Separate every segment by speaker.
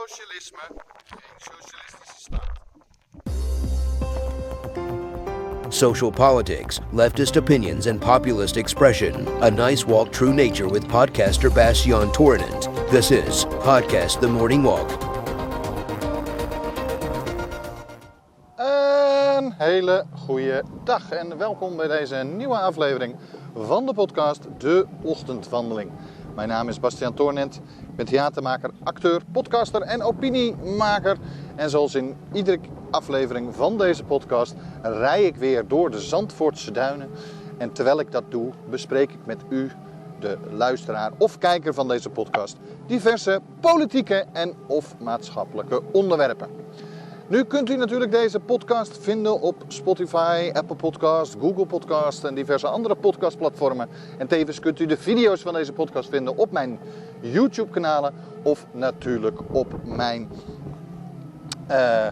Speaker 1: socialisme, geen socialistische staat.
Speaker 2: Social politics, leftist opinions, and populist expression. A nice walk through nature with podcaster Bastian Torinent. This is Podcast The Morning Walk.
Speaker 1: Een hele goede dag en welkom bij deze nieuwe aflevering van de podcast De Ochtendwandeling. Mijn naam is Bastiaan Toornent. Ik ben theatermaker, acteur, podcaster en opiniemaker. En zoals in iedere aflevering van deze podcast rij ik weer door de Zandvoortse duinen. En terwijl ik dat doe, bespreek ik met u, de luisteraar of kijker van deze podcast, diverse politieke en of maatschappelijke onderwerpen. Nu kunt u natuurlijk deze podcast vinden op Spotify, Apple Podcast, Google Podcast en diverse andere podcastplatformen. En tevens kunt u de video's van deze podcast vinden op mijn YouTube kanalen of natuurlijk op mijn uh,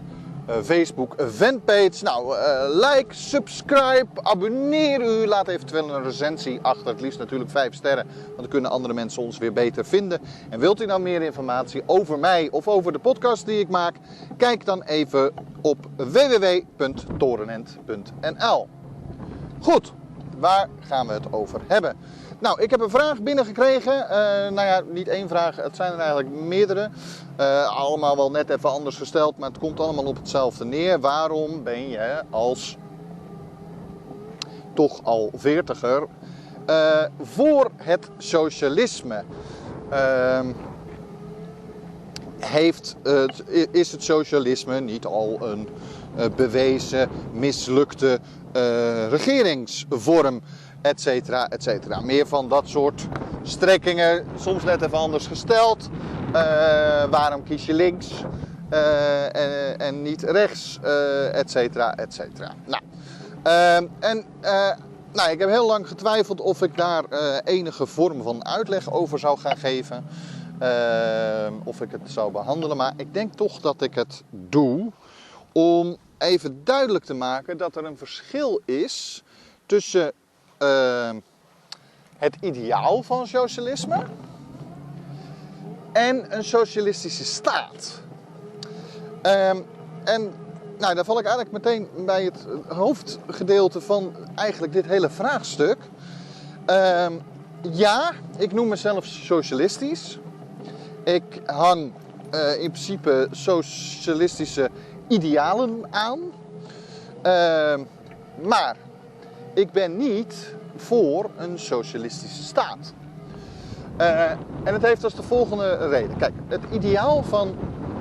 Speaker 1: Facebook fanpage. Nou, uh, like, subscribe, abonneer u. Laat eventueel een recensie achter. Het liefst natuurlijk 5 sterren. Want dan kunnen andere mensen ons weer beter vinden. En wilt u nou meer informatie over mij of over de podcast die ik maak? Kijk dan even op www.torenent.nl. Goed, waar gaan we het over hebben? Nou, ik heb een vraag binnengekregen. Uh, nou ja, niet één vraag, het zijn er eigenlijk meerdere. Uh, allemaal wel net even anders gesteld, maar het komt allemaal op hetzelfde neer. Waarom ben je als toch al veertiger uh, voor het socialisme? Ehm, heeft, is het socialisme niet al een bewezen mislukte regeringsvorm? Etcetera, etcetera. Meer van dat soort strekkingen, soms net even anders gesteld. Uh, waarom kies je links uh, en, en, niet rechts, uh, etcetera, etcetera. Nou, ehm, en nou, ik heb heel lang getwijfeld of ik daar enige vorm van uitleg over zou gaan geven. Of ik het zou behandelen, maar ik denk toch dat ik het doe om even duidelijk te maken dat er een verschil is tussen uh, het ideaal van socialisme en een socialistische staat. Uh, en nou, daar val ik eigenlijk meteen bij het hoofdgedeelte van eigenlijk dit hele vraagstuk. Uh, ja, ik noem mezelf socialistisch. Ik hang uh, in principe socialistische idealen aan. Ehm, maar ik ben niet voor een socialistische staat. Uh, en het heeft als de volgende reden. Kijk, het ideaal van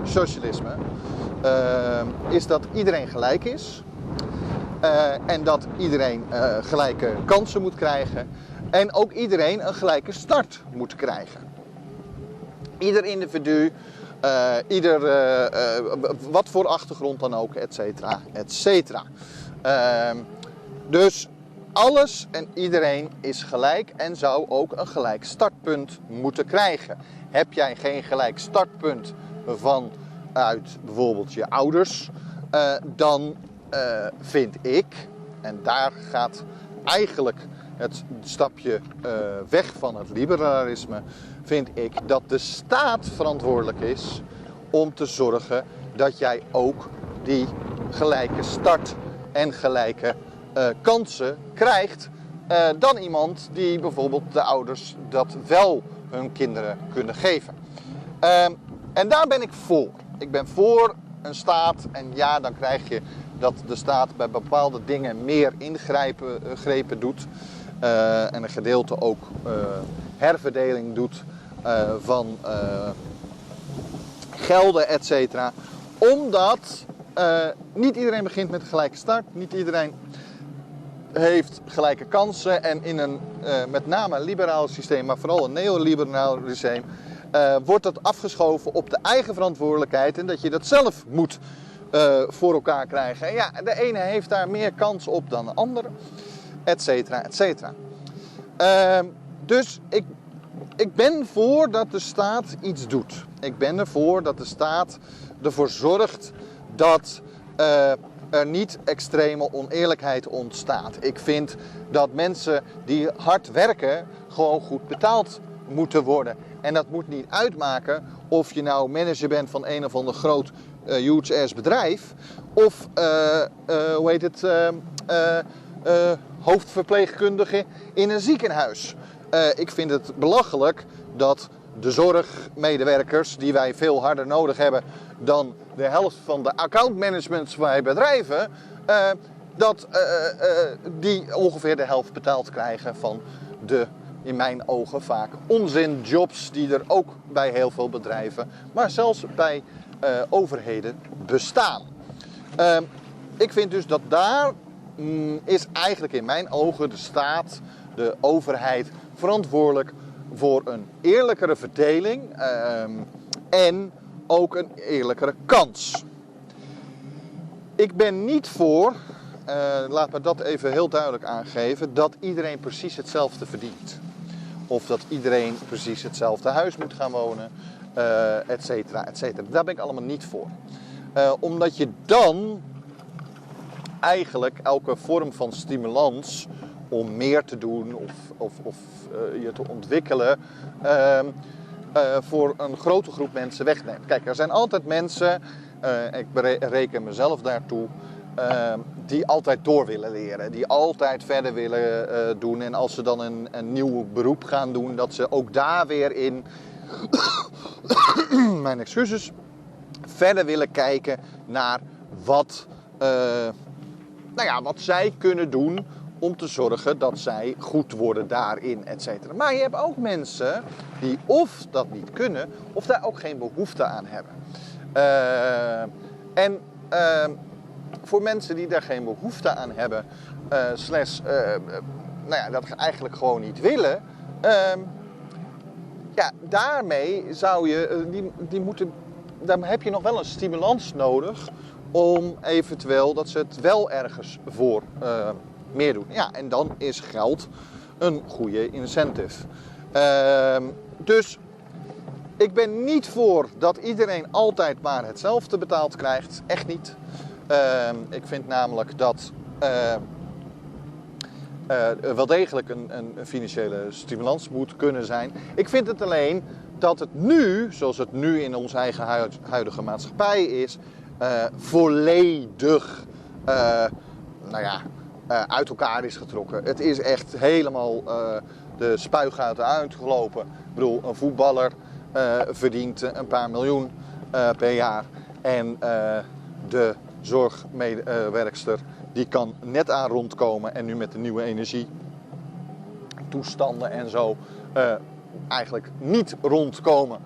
Speaker 1: socialisme uh, is dat iedereen gelijk is. Uh, en dat iedereen gelijke kansen moet krijgen. En ook iedereen een gelijke start moet krijgen. Ieder individu, ieder, wat voor achtergrond dan ook, et cetera, et cetera. Ehm, dus alles en iedereen is gelijk en zou ook een gelijk startpunt moeten krijgen. Heb jij geen gelijk startpunt vanuit bijvoorbeeld je ouders, uh, dan uh, vind ik, en daar gaat eigenlijk het stapje uh, weg van het liberalisme, vind ik dat de staat verantwoordelijk is om te zorgen dat jij ook die gelijke start en gelijke uh, kansen krijgt uh, dan iemand die bijvoorbeeld de ouders dat wel hun kinderen kunnen geven. Uh, en daar ben ik voor. Ik ben voor een staat en ja, dan krijg je dat de staat bij bepaalde dingen meer ingrijpen uh, doet en een gedeelte ook herverdeling doet van gelden, et cetera. Omdat niet iedereen begint met een gelijke start, niet iedereen heeft gelijke kansen en in een uh, met name liberaal systeem, maar vooral een neoliberaal systeem, uh, wordt dat afgeschoven op de eigen verantwoordelijkheid en dat je dat zelf moet uh, voor elkaar krijgen. En ja, de ene heeft daar meer kans op dan de andere, et cetera, et cetera. Ehm, dus ik, ik ben voor dat de staat iets doet. Ik ben ervoor dat de staat ervoor zorgt dat er niet extreme oneerlijkheid ontstaat. Ik vind dat mensen die hard werken gewoon goed betaald moeten worden. En dat moet niet uitmaken of je nou manager bent van een of ander groot uh, huge bedrijf. Of, uh, uh, hoe heet het, hoofdverpleegkundige in een ziekenhuis. ik vind het belachelijk dat de zorgmedewerkers, die wij veel harder nodig hebben dan de helft van de accountmanagements bij bedrijven, dat die ongeveer de helft betaald krijgen van de in mijn ogen vaak onzinjobs die er ook bij heel veel bedrijven, maar zelfs bij uh, overheden bestaan. Uh, ik vind dus dat daar mm, is eigenlijk in mijn ogen de staat, de overheid verantwoordelijk voor een eerlijkere verdeling uh, en ook een eerlijkere kans. Ik ben niet voor, uh, laat me dat even heel duidelijk aangeven, dat iedereen precies hetzelfde verdient. Of dat iedereen precies hetzelfde huis moet gaan wonen, uh, et cetera, et cetera. Daar ben ik allemaal niet voor. Uh, omdat je dan eigenlijk elke vorm van stimulans om meer te doen of, of, of uh, je te ontwikkelen uh, voor een grote groep mensen wegneemt. Kijk, er zijn altijd mensen, ik reken mezelf daartoe, Ehm, die altijd door willen leren, die altijd verder willen doen. En als ze dan een, een nieuw beroep gaan doen, dat ze ook daar weer in, mijn excuses, verder willen kijken naar wat, nou ja, wat zij kunnen doen om te zorgen dat zij goed worden daarin, et cetera. Maar je hebt ook mensen die of dat niet kunnen, of daar ook geen behoefte aan hebben. Uh, en ehm, voor mensen die daar geen behoefte aan hebben, uh, slash, uh, nou ja, dat eigenlijk gewoon niet willen, ehm, ja, daarmee zou je, die, die moeten, daar heb je nog wel een stimulans nodig om eventueel dat ze het wel ergens voor meer doen. Ja, en dan is geld een goede incentive. Ehm, dus ik ben niet voor dat iedereen altijd maar hetzelfde betaald krijgt. Echt niet. Uh, ik vind namelijk dat uh, wel degelijk een, een, financiële stimulans moet kunnen zijn. Ik vind het alleen dat het nu, zoals het nu in onze eigen huidige maatschappij is, eh, volledig nou ja, uit elkaar is getrokken. Het is echt helemaal de spuigaten uitgelopen. Ik bedoel, een voetballer verdient een paar miljoen per jaar. En de zorgmedewerkster die kan net aan rondkomen en nu met de nieuwe energie toestanden en zo eigenlijk niet rondkomen.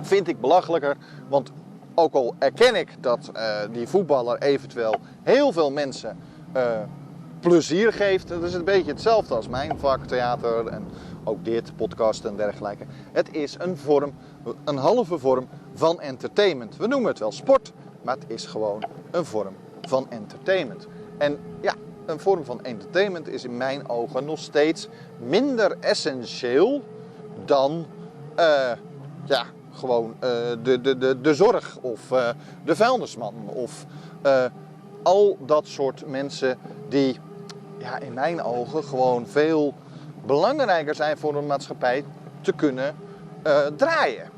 Speaker 1: Vind ik belachelijker, want ook al erken ik dat die voetballer eventueel heel veel mensen uh, plezier geeft, dat is een beetje hetzelfde als mijn vak, theater en ook dit, podcast en dergelijke. Het is een vorm, een halve vorm van entertainment. We noemen het wel sport, maar het is gewoon een vorm van entertainment. En ja, een vorm van entertainment is in mijn ogen nog steeds minder essentieel dan uh, ja, gewoon uh, de, de, de, de zorg of de vuilnisman of al dat soort mensen die ja, in mijn ogen gewoon veel belangrijker zijn voor een maatschappij te kunnen draaien.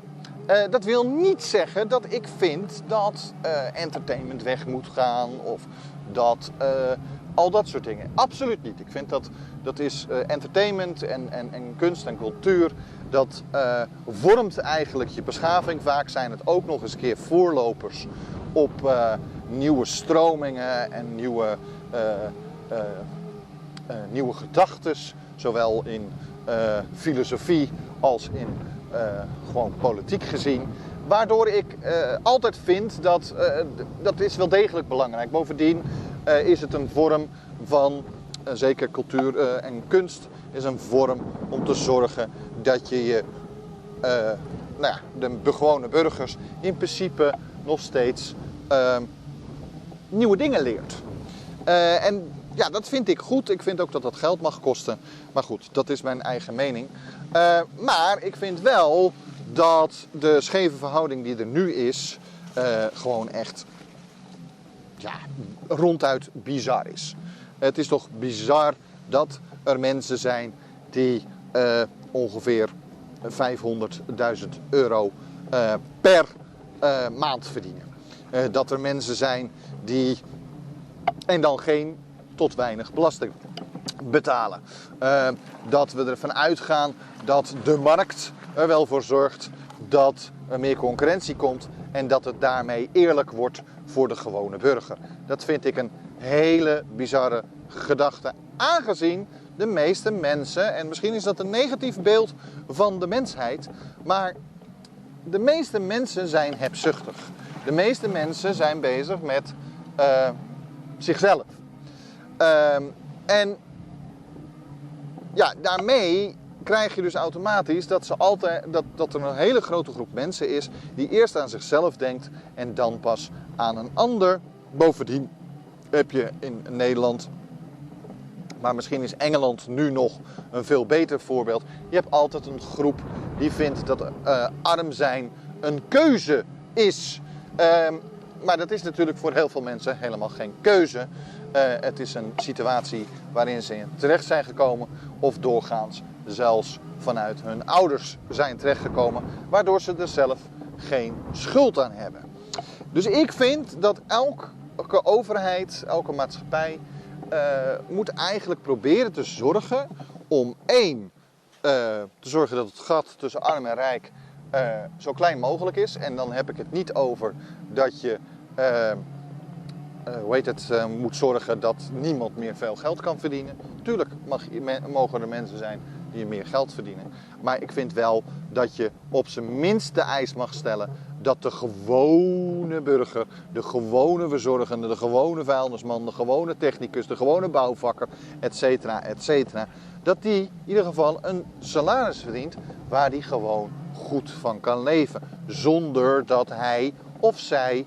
Speaker 1: Uh, dat wil niet zeggen dat ik vind dat uh, entertainment weg moet gaan of dat al dat soort dingen. Absoluut niet. Ik vind dat dat is entertainment en, en, en kunst en cultuur. Dat vormt eigenlijk je beschaving. Vaak zijn het ook nog eens keer voorlopers op nieuwe stromingen en nieuwe, nieuwe gedachten. Zowel in filosofie als in uh, gewoon politiek gezien. Waardoor ik uh, altijd vind dat uh, dat is wel degelijk belangrijk. Bovendien is het een vorm van, zeker cultuur en kunst, is een vorm om te zorgen dat je je, nou ja, de gewone burgers in principe nog steeds nieuwe dingen leert. en ja, dat vind ik goed. Ik vind ook dat dat geld mag kosten. Maar goed, dat is mijn eigen mening. Uh, maar ik vind wel dat de scheve verhouding die er nu is, gewoon echt ja, ronduit bizar is. Het is toch bizar dat er mensen zijn die ongeveer 500.000 euro uh, per uh, maand verdienen. Uh, dat er mensen zijn die en dan geen tot weinig belasting betalen. dat we ervan uitgaan dat de markt er wel voor zorgt dat er meer concurrentie komt en dat het daarmee eerlijk wordt voor de gewone burger. Dat vind ik een hele bizarre gedachte, aangezien de meeste mensen, en misschien is dat een negatief beeld van de mensheid, maar de meeste mensen zijn hebzuchtig. De meeste mensen zijn bezig met uh, zichzelf. Uh, en ja, daarmee krijg je dus automatisch dat, ze altijd, dat, dat er een hele grote groep mensen is die eerst aan zichzelf denkt en dan pas aan een ander. Bovendien heb je in Nederland, maar misschien is Engeland nu nog een veel beter voorbeeld. Je hebt altijd een groep die vindt dat uh, arm zijn een keuze is. Uh, maar dat is natuurlijk voor heel veel mensen helemaal geen keuze. Uh, het is een situatie waarin ze terecht zijn gekomen of doorgaans zelfs vanuit hun ouders zijn terechtgekomen, waardoor ze er zelf geen schuld aan hebben. Dus ik vind dat elke overheid, elke maatschappij moet eigenlijk proberen te zorgen om één, uh, te zorgen dat het gat tussen arm en rijk uh, zo klein mogelijk is. En dan heb ik het niet over dat je hoe heet het, moet zorgen dat niemand meer veel geld kan verdienen. Tuurlijk mag, mogen er mensen zijn die meer geld verdienen. Maar ik vind wel dat je op zijn minst de eis mag stellen dat de gewone burger, de gewone verzorgende, de gewone vuilnisman, de gewone technicus, de gewone bouwvakker, et cetera, et cetera, dat die in ieder geval een salaris verdient waar die gewoon goed van kan leven. Zonder dat hij of zij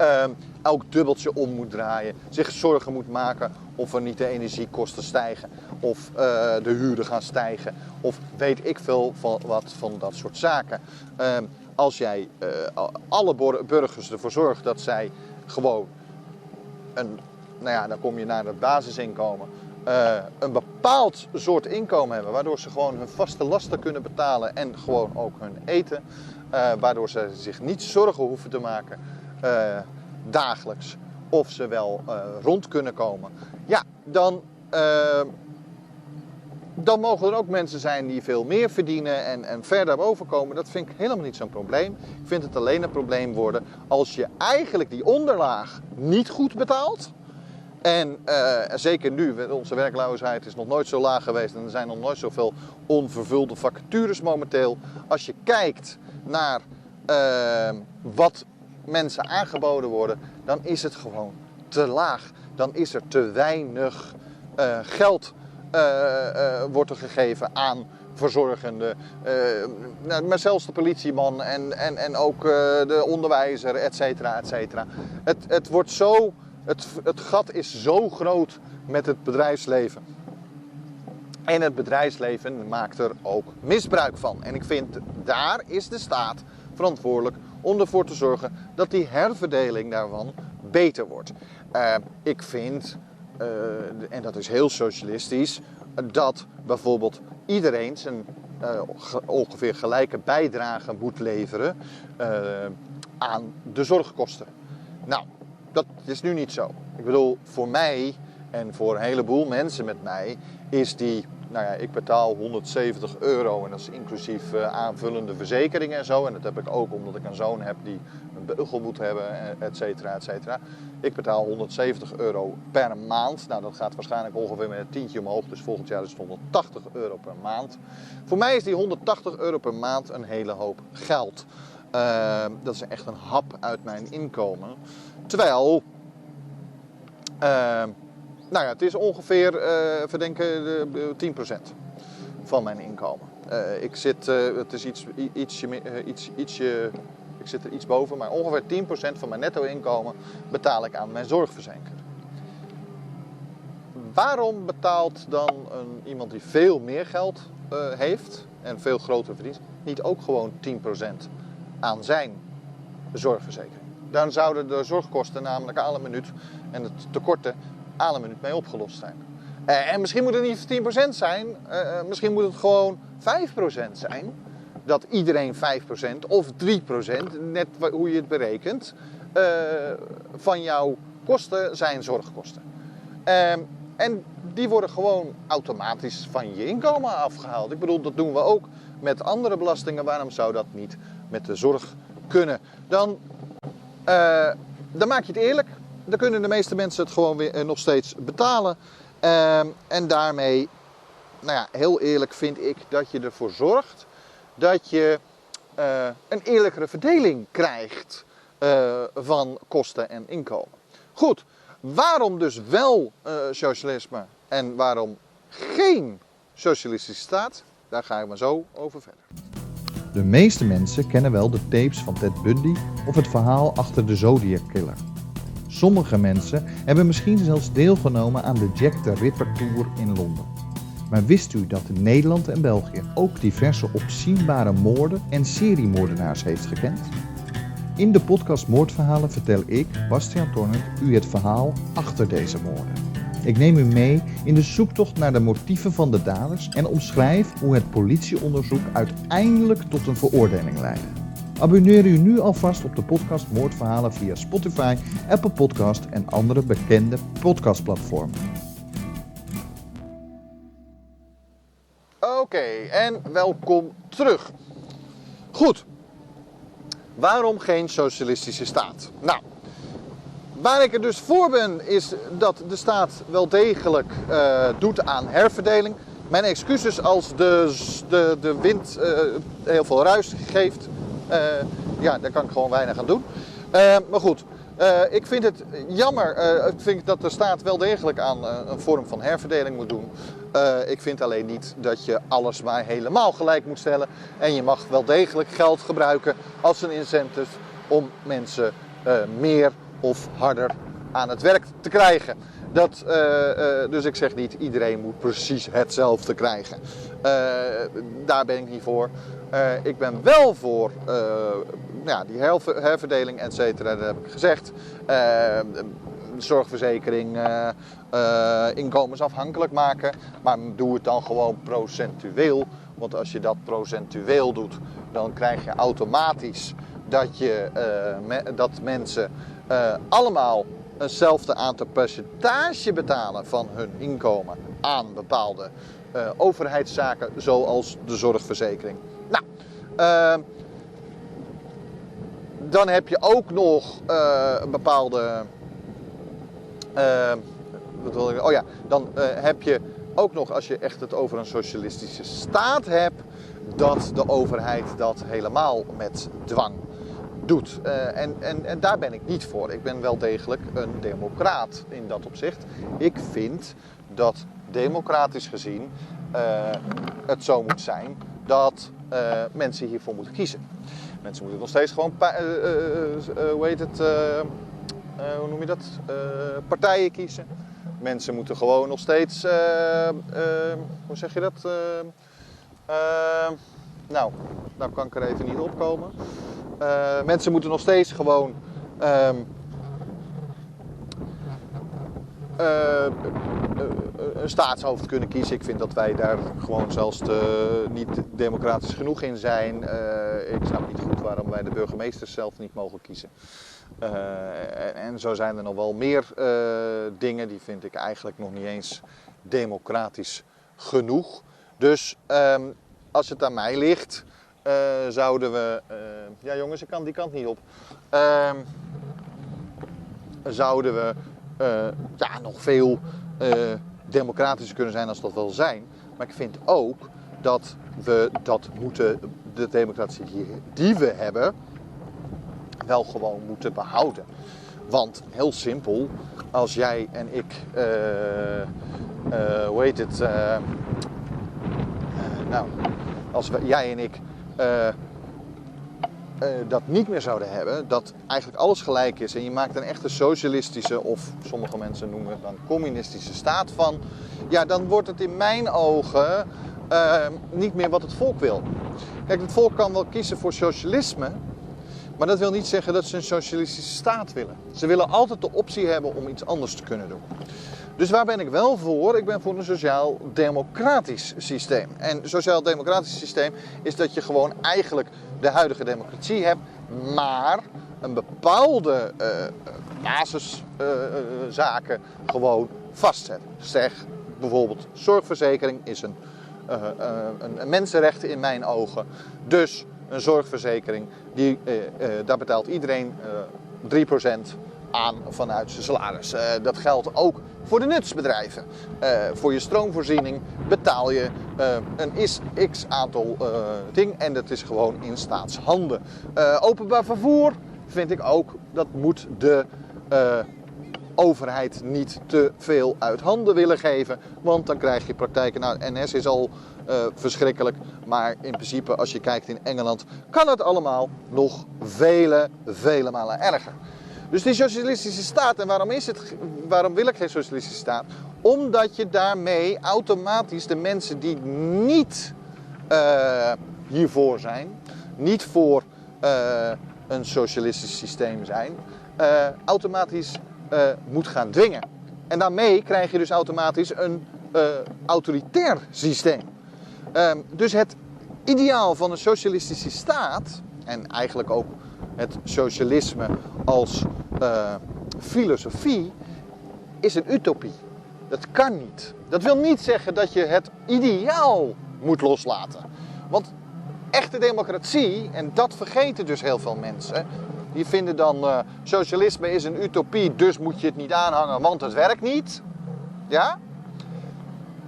Speaker 1: uh, elk dubbeltje om moet draaien, zich zorgen moet maken of er niet de energiekosten stijgen, of uh, de huren gaan stijgen, of weet ik veel van wat van dat soort zaken. Uh, als jij uh, alle burgers ervoor zorgt dat zij gewoon een, nou ja, dan kom je naar het basisinkomen, uh, een bepaald soort inkomen hebben, waardoor ze gewoon hun vaste lasten kunnen betalen en gewoon ook hun eten, waardoor ze zich niet zorgen hoeven te maken dagelijks of ze wel uh, rond kunnen komen. Ja, dan, uh, dan mogen er ook mensen zijn die veel meer verdienen en, en ver daarboven komen. Dat vind ik helemaal niet zo'n probleem. Ik vind het alleen een probleem worden als je eigenlijk die onderlaag niet goed betaalt. En zeker nu, onze werkloosheid is nog nooit zo laag geweest en er zijn nog nooit zoveel onvervulde vacatures momenteel. Als je kijkt naar wat mensen aangeboden worden, dan is het gewoon te laag. Dan is er te weinig uh, geld uh, wordt er gegeven aan verzorgenden. Nou, maar zelfs de politieman en, en, en ook de onderwijzer, et cetera, et cetera. Het, het wordt zo, het, het gat is zo groot met het bedrijfsleven. En het bedrijfsleven maakt er ook misbruik van. En ik vind, daar is de staat verantwoordelijk om ervoor te zorgen dat die herverdeling daarvan beter wordt. Uh, ik vind, uh, en dat is heel socialistisch, dat bijvoorbeeld iedereen zijn uh, ongeveer gelijke bijdrage moet leveren aan de zorgkosten. Nou, dat is nu niet zo. Ik bedoel, voor mij en voor een heleboel mensen met mij is die nou ja, ik betaal 170 euro en dat is inclusief uh, aanvullende verzekeringen en zo. En dat heb ik ook omdat ik een zoon heb die een beugel moet hebben, eh, et cetera, et cetera. Ik betaal 170 euro per maand. Nou, dat gaat waarschijnlijk ongeveer met een tientje omhoog. Dus volgend jaar is het 180 euro per maand. Voor mij is die 180 euro per maand een hele hoop geld. Uh, dat is echt een hap uit mijn inkomen. Terwijl... Uh, nou ja, het is ongeveer, uh, verdenken, uh, 10% van mijn inkomen. Uh, ik zit, uh, het is iets, ietsje, iets, ietsje, ik zit er iets boven, maar ongeveer 10% van mijn netto inkomen betaal ik aan mijn zorgverzekering. Waarom betaalt dan een, iemand die veel meer geld heeft en veel groter verdient, niet ook gewoon 10% aan zijn zorgverzekering? Dan zouden de zorgkosten namelijk alle minuut en het tekorten aan een minuut mee opgelost zijn. Eh, en misschien moet het niet 10% zijn, eh, misschien moet het gewoon 5% zijn. Dat iedereen 5% of 3%, net hoe je het berekent, van jouw kosten zijn zorgkosten. Ehm, en die worden gewoon automatisch van je inkomen afgehaald. Ik bedoel, dat doen we ook met andere belastingen. Waarom zou dat niet met de zorg kunnen? Dan, dan maak je het eerlijk. Dan kunnen de meeste mensen het gewoon weer eh, nog steeds betalen. Ehm, en daarmee, nou ja, heel eerlijk vind ik dat je ervoor zorgt dat je uh, een eerlijkere verdeling krijgt van kosten en inkomen. Goed, waarom dus wel socialisme en waarom geen socialistische staat? Daar ga ik maar zo over verder.
Speaker 3: De meeste mensen kennen wel de tapes van Ted Bundy of het verhaal achter de Zodiac Killer. Sommige mensen hebben misschien zelfs deelgenomen aan de Jack the Ripper Tour in Londen. Maar wist u dat Nederland en België ook diverse opzienbare moorden en seriemoordenaars heeft gekend? In de podcast Moordverhalen vertel ik, Bastiaan Tornert, u het verhaal achter deze moorden. Ik neem u mee in de zoektocht naar de motieven van de daders en omschrijf hoe het politieonderzoek uiteindelijk tot een veroordeling leidde. Abonneer u nu alvast op de podcast Moordverhalen via Spotify, Apple Podcast en andere bekende podcastplatformen.
Speaker 1: Oké, en welkom terug. Goed, waarom geen socialistische staat? Nou, Waar ik er dus voor ben, is dat de staat wel degelijk uh, doet aan herverdeling. Mijn excuses als de, de, de wind uh, heel veel ruis geeft. Uh, ja, daar kan ik gewoon weinig aan doen. maar goed, ik vind het jammer. ik vind dat de staat wel degelijk aan een vorm van herverdeling moet doen. ik vind alleen niet dat je alles maar helemaal gelijk moet stellen. En je mag wel degelijk geld gebruiken als een incentive om mensen meer of harder aan het werk te krijgen. Dat, dus ik zeg niet iedereen moet precies hetzelfde krijgen. Daar ben ik niet voor. Ik ben wel voor ja, die herverdeling, et cetera, dat heb ik gezegd. zorgverzekering, inkomensafhankelijk maken. Maar doe het dan gewoon procentueel. Want als je dat procentueel doet, dan krijg je automatisch dat, je, dat mensen uh, allemaal eenzelfde aantal percentage betalen van hun inkomen aan bepaalde uh, overheidszaken, zoals de zorgverzekering. Nou, uh, dan heb je ook nog een bepaalde. wat wil ik, oh ja, dan heb je ook nog, als je echt het over een socialistische staat hebt, dat de overheid dat helemaal met dwang doet. Uh, en, en, en daar ben ik niet voor. Ik ben wel degelijk een democraat in dat opzicht. Ik vind dat democratisch gezien het zo moet zijn dat uh, mensen hiervoor moeten kiezen. Mensen moeten nog steeds gewoon, hoe heet het, hoe noem je dat, partijen kiezen. Mensen moeten gewoon nog steeds, hoe zeg je dat? nou, nou kan ik er even niet opkomen. Mensen moeten nog steeds gewoon um, uh, een staatshoofd kunnen kiezen. Ik vind dat wij daar gewoon zelfs te, niet democratisch genoeg in zijn. Ik snap niet goed waarom wij de burgemeesters zelf niet mogen kiezen. En, en, zo zijn er nog wel meer dingen die vind ik eigenlijk nog niet eens democratisch genoeg. Dus um, als het aan mij ligt, zouden we. Ja, jongens, ik kan die kant niet op. Uh, zouden we ja, nog veel democratischer kunnen zijn als dat wel zijn. Maar ik vind ook dat we dat moeten, de democratie die, we hebben, wel gewoon moeten behouden. Want heel simpel, als jij en ik, hoe heet het, nou, als jij en ik uh, dat niet meer zouden hebben, dat eigenlijk alles gelijk is en je maakt een echte socialistische of sommige mensen noemen het dan communistische staat van, ja, dan wordt het in mijn ogen uh, niet meer wat het volk wil. Kijk, het volk kan wel kiezen voor socialisme, Maar dat wil niet zeggen dat ze een socialistische staat willen. Ze willen altijd de optie hebben om iets anders te kunnen doen. Dus waar ben ik wel voor? Ik ben voor een sociaal-democratisch systeem. En sociaal-democratisch systeem is dat je gewoon eigenlijk de huidige democratie hebt, maar een bepaalde uh, basiszaken uh, gewoon vastzet. Zeg bijvoorbeeld zorgverzekering is een, uh, een mensenrecht in mijn ogen. Dus een zorgverzekering, die, daar betaalt iedereen 3% aan vanuit zijn salaris. dat geldt ook voor de nutsbedrijven. voor je stroomvoorziening betaal je een is, x aantal ding en dat is gewoon in staatshanden. openbaar vervoer vind ik ook, dat moet de overheid niet te veel uit handen willen geven. Want dan krijg je praktijken. Nou, NS is al verschrikkelijk. Maar in principe, als je kijkt in Engeland, kan het allemaal nog vele, vele malen erger. Dus die socialistische staat, en waarom, is het, waarom wil ik geen socialistische staat? Omdat je daarmee automatisch de mensen die niet uh, hiervoor zijn, niet voor een socialistisch systeem zijn, uh, automatisch moet gaan dwingen. En daarmee krijg je dus automatisch een autoritair systeem. Ehm, dus het ideaal van een socialistische staat, en eigenlijk ook het socialisme als filosofie, is een utopie. Dat kan niet. Dat wil niet zeggen dat je het ideaal moet loslaten. Want echte democratie, en dat vergeten dus heel veel mensen, die vinden dan uh, socialisme is een utopie, dus moet je het niet aanhangen, want het werkt niet. Ja?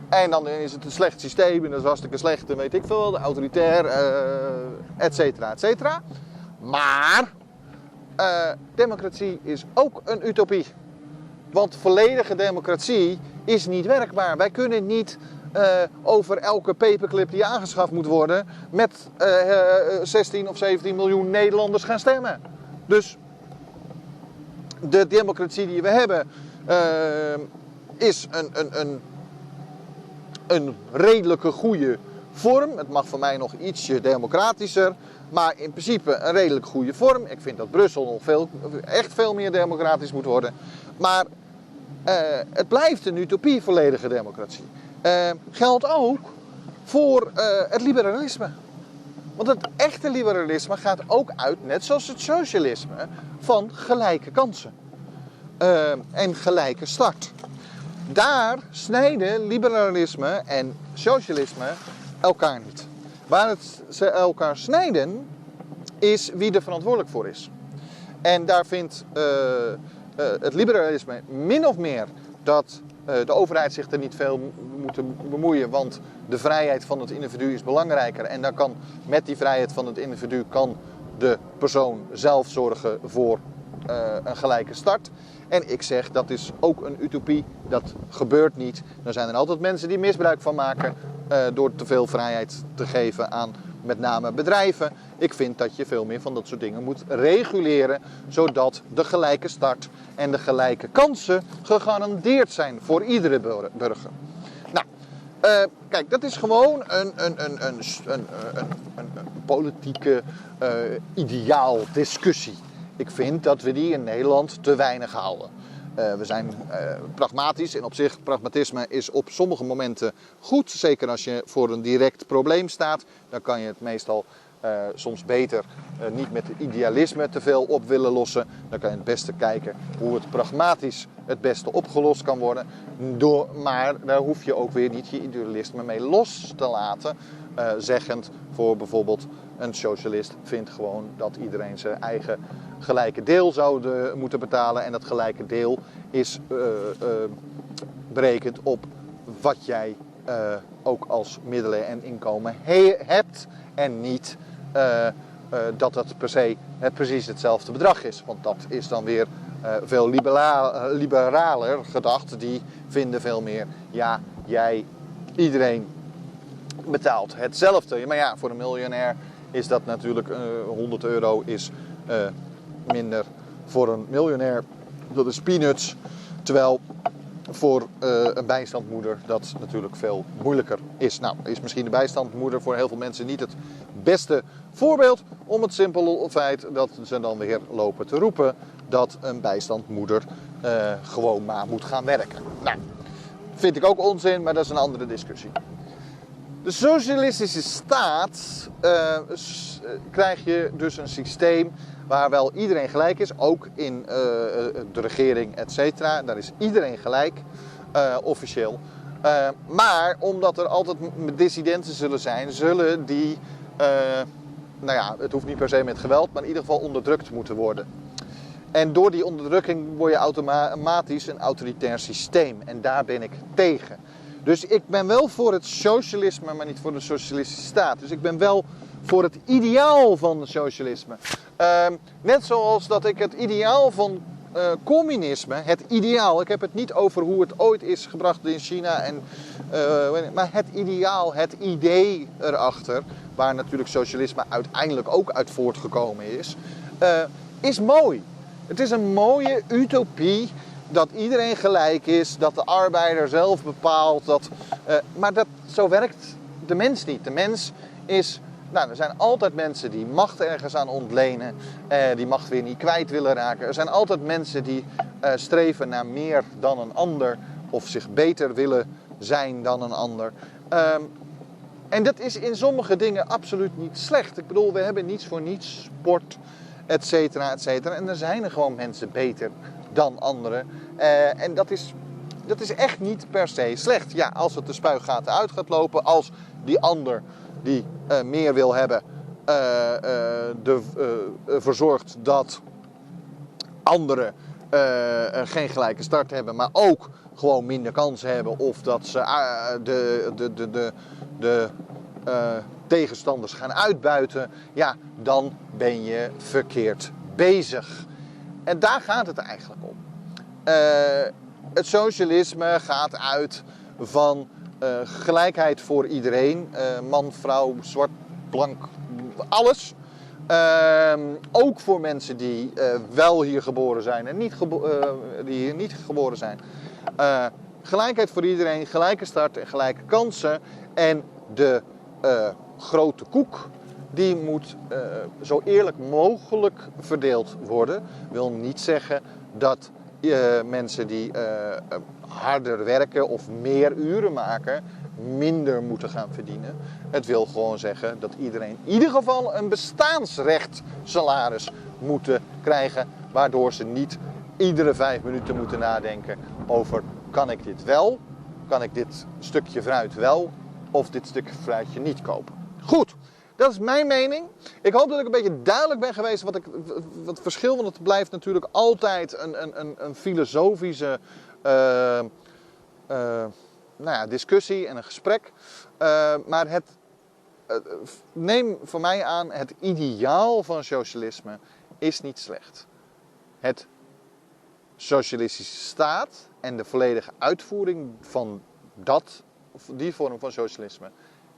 Speaker 1: En dan is het een slecht systeem en dat is hartstikke slecht, weet ik veel, autoritair, uh, et cetera, et cetera. Maar uh, democratie is ook een utopie. Want volledige democratie is niet werkbaar. Wij kunnen niet uh, over elke paperclip die aangeschaft moet worden met uh, 16 of 17 miljoen Nederlanders gaan stemmen. Dus de democratie die we hebben is een, een, een, een redelijke goede vorm. Het mag voor mij nog ietsje democratischer. Maar in principe een redelijk goede vorm. Ik vind dat Brussel nog veel, echt veel meer democratisch moet worden. Maar uh, het blijft een utopie, volledige democratie. Uh, geldt ook voor uh, het liberalisme. Want het echte liberalisme gaat ook uit, net zoals het socialisme, van gelijke kansen. En gelijke start. Daar snijden liberalisme en socialisme elkaar niet. Waar het, ze elkaar snijden, is wie er verantwoordelijk voor is. En daar vindt uh, uh, het liberalisme min of meer dat uh, de overheid zich er niet veel moet bemoeien, want de vrijheid van het individu is belangrijker. En dan kan met die vrijheid van het individu kan de persoon zelf zorgen voor een gelijke start. En ik zeg dat is ook een utopie, dat gebeurt niet. Er zijn er altijd mensen die misbruik van maken uh, door te veel vrijheid te geven aan met name bedrijven. Ik vind dat je veel meer van dat soort dingen moet reguleren, zodat de gelijke start en de gelijke kansen gegarandeerd zijn voor iedere burger. Nou, uh, kijk, dat is gewoon een, een, een, een, politieke uh, ideaal discussie. Ik vind dat we die in Nederland te weinig houden. Uh, we zijn uh, pragmatisch en op zich, pragmatisme is op sommige momenten goed. Zeker als je voor een direct probleem staat, dan kan je het meestal uh, soms beter niet met idealisme te veel op willen lossen. Dan kan je het beste kijken hoe het pragmatisch het beste opgelost kan worden. Door, maar daar hoef je ook weer niet je idealisme mee los te laten. zeggend voor bijvoorbeeld een socialist vindt gewoon dat iedereen zijn eigen gelijke deel zou moeten betalen. En dat gelijke deel is berekend op wat jij ook als middelen en inkomen he hebt. En niet dat het per se het precies hetzelfde bedrag is. Want dat is dan weer veel liberaler gedacht. Die vinden veel meer, ja, jij, iedereen betaalt hetzelfde. Maar ja, voor een miljonair is dat natuurlijk 100 euro is minder voor een miljonair. Dat is peanuts. Terwijl voor een bijstandmoeder dat natuurlijk veel moeilijker is. Nou, is misschien de bijstandmoeder voor heel veel mensen niet het beste voorbeeld om het simpele feit dat ze dan weer lopen te roepen dat een bijstandmoeder uh, gewoon maar moet gaan werken. Nou, vind ik ook onzin, maar dat is een andere discussie. De socialistische staat uh, krijg je dus een systeem waar wel iedereen gelijk is, ook in de regering, et cetera. Daar is iedereen gelijk, officieel. maar omdat er altijd dissidenten zullen zijn, zullen die, nou ja, het hoeft niet per se met geweld, maar in ieder geval onderdrukt moeten worden. En door die onderdrukking word je automatisch een autoritair systeem. En daar ben ik tegen. Dus ik ben wel voor het socialisme, maar niet voor de socialistische staat. Dus ik ben wel voor het ideaal van socialisme. Uh, net zoals dat ik het ideaal van uh, communisme, het ideaal, ik heb het niet over hoe het ooit is gebracht in China, en, uh, maar het ideaal, het idee erachter, waar natuurlijk socialisme uiteindelijk ook uit voortgekomen is, uh, is mooi. Het is een mooie utopie dat iedereen gelijk is, dat de arbeider zelf bepaalt. Dat, uh, maar dat, zo werkt de mens niet. De mens is. Nou, er zijn altijd mensen die macht ergens aan ontlenen, uh, die macht weer niet kwijt willen raken. Er zijn altijd mensen die streven naar meer dan een ander of zich beter willen zijn dan een ander. Um, en dat is in sommige dingen absoluut niet slecht. Ik bedoel, we hebben niets voor niets sport, et cetera, et cetera. En er zijn er gewoon mensen beter dan anderen. Uh, en dat is, dat is echt niet per se slecht. Ja, als het de spuigaten uit gaat lopen, als die ander die uh, meer wil hebben, uh, de, verzorgt dat anderen geen gelijke start hebben, maar ook gewoon minder kansen hebben. Of dat ze de, de, de, de, de tegenstanders gaan uitbuiten, ja, dan ben je verkeerd bezig. En daar gaat het eigenlijk om. Uh, het socialisme gaat uit van uh, gelijkheid voor iedereen. Uh, man, vrouw, zwart, blank, alles. Ehm, ook voor mensen die wel hier geboren zijn en niet die hier niet geboren zijn. Gelijkheid voor iedereen, gelijke start en gelijke kansen. En de grote koek, die moet uh, zo eerlijk mogelijk verdeeld worden. Wil niet zeggen dat mensen die harder werken of meer uren maken, minder moeten gaan verdienen. Het wil gewoon zeggen dat iedereen in ieder geval een bestaansrecht salaris moeten krijgen, waardoor ze niet iedere vijf minuten moeten nadenken over kan ik dit wel, kan ik dit stukje fruit wel of dit stukje fruitje niet kopen. Goed, dat is mijn mening. Ik hoop dat ik een beetje duidelijk ben geweest wat, ik, wat het verschil, want het blijft natuurlijk altijd een, een, een, filosofische uh, uh, nou ja, discussie en een gesprek. Uh, maar het, neem voor mij aan, het ideaal van socialisme is niet slecht. Het socialistische staat en de volledige uitvoering van dat, die vorm van socialisme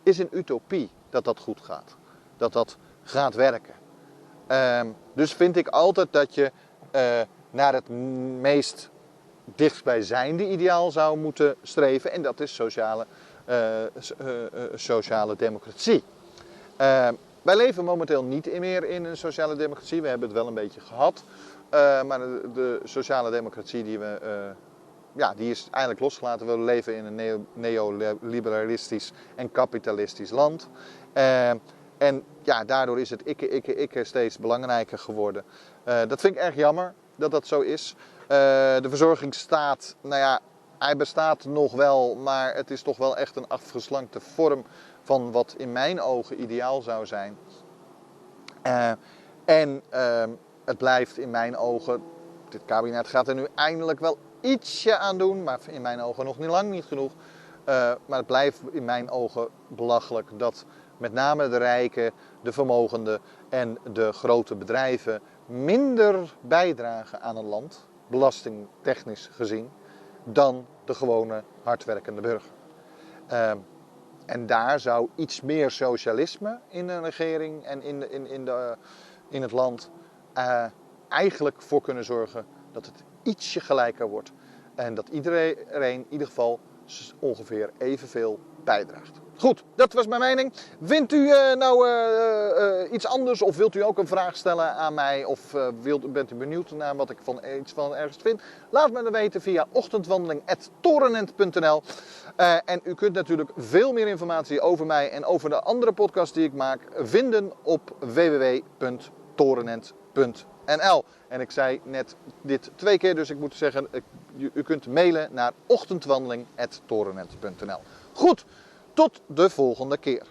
Speaker 1: is een utopie dat dat goed gaat. Dat dat gaat werken. Um, dus vind ik altijd dat je uh, naar het meest dichtstbijzijnde ideaal zou moeten streven. En dat is sociale, uh, uh, sociale democratie. Ehm, wij leven momenteel niet meer in een sociale democratie. We hebben het wel een beetje gehad. maar de, de, sociale democratie die we ja, die is eigenlijk losgelaten. We leven in een neoliberalistisch en kapitalistisch land. Uh, en ja, daardoor is het ikke, ikke, ikke steeds belangrijker geworden. Uh, dat vind ik erg jammer dat dat zo is. Uh, de verzorgingsstaat, nou ja, hij bestaat nog wel, maar het is toch wel echt een afgeslankte vorm van wat in mijn ogen ideaal zou zijn. en ehm, het blijft in mijn ogen, dit kabinet gaat er nu eindelijk wel ietsje aan doen, maar in mijn ogen nog niet lang niet genoeg. Uh, maar het blijft in mijn ogen belachelijk dat met name de rijken, de vermogenden en de grote bedrijven minder bijdragen aan een land, belastingtechnisch gezien, dan de gewone hardwerkende burger. Uh, en daar zou iets meer socialisme in een regering en in, de, in, in, de, in het land uh, eigenlijk voor kunnen zorgen dat het ietsje gelijker wordt. En dat iedereen in ieder geval ongeveer evenveel bijdraagt. Goed, dat was mijn mening. Vindt u uh, nou uh, uh, iets anders of wilt u ook een vraag stellen aan mij of wilt, bent u benieuwd naar wat ik van iets van ergens vind? Laat me dan weten via ochtendwandeling.torenent.nl En u kunt natuurlijk veel meer informatie over mij en over de andere podcasts die ik maak vinden op www.torenent.nl NL. En ik zei net dit twee keer, dus ik moet zeggen, u kunt mailen naar ochtendwandeling.torenet.nl. Goed, tot de volgende keer.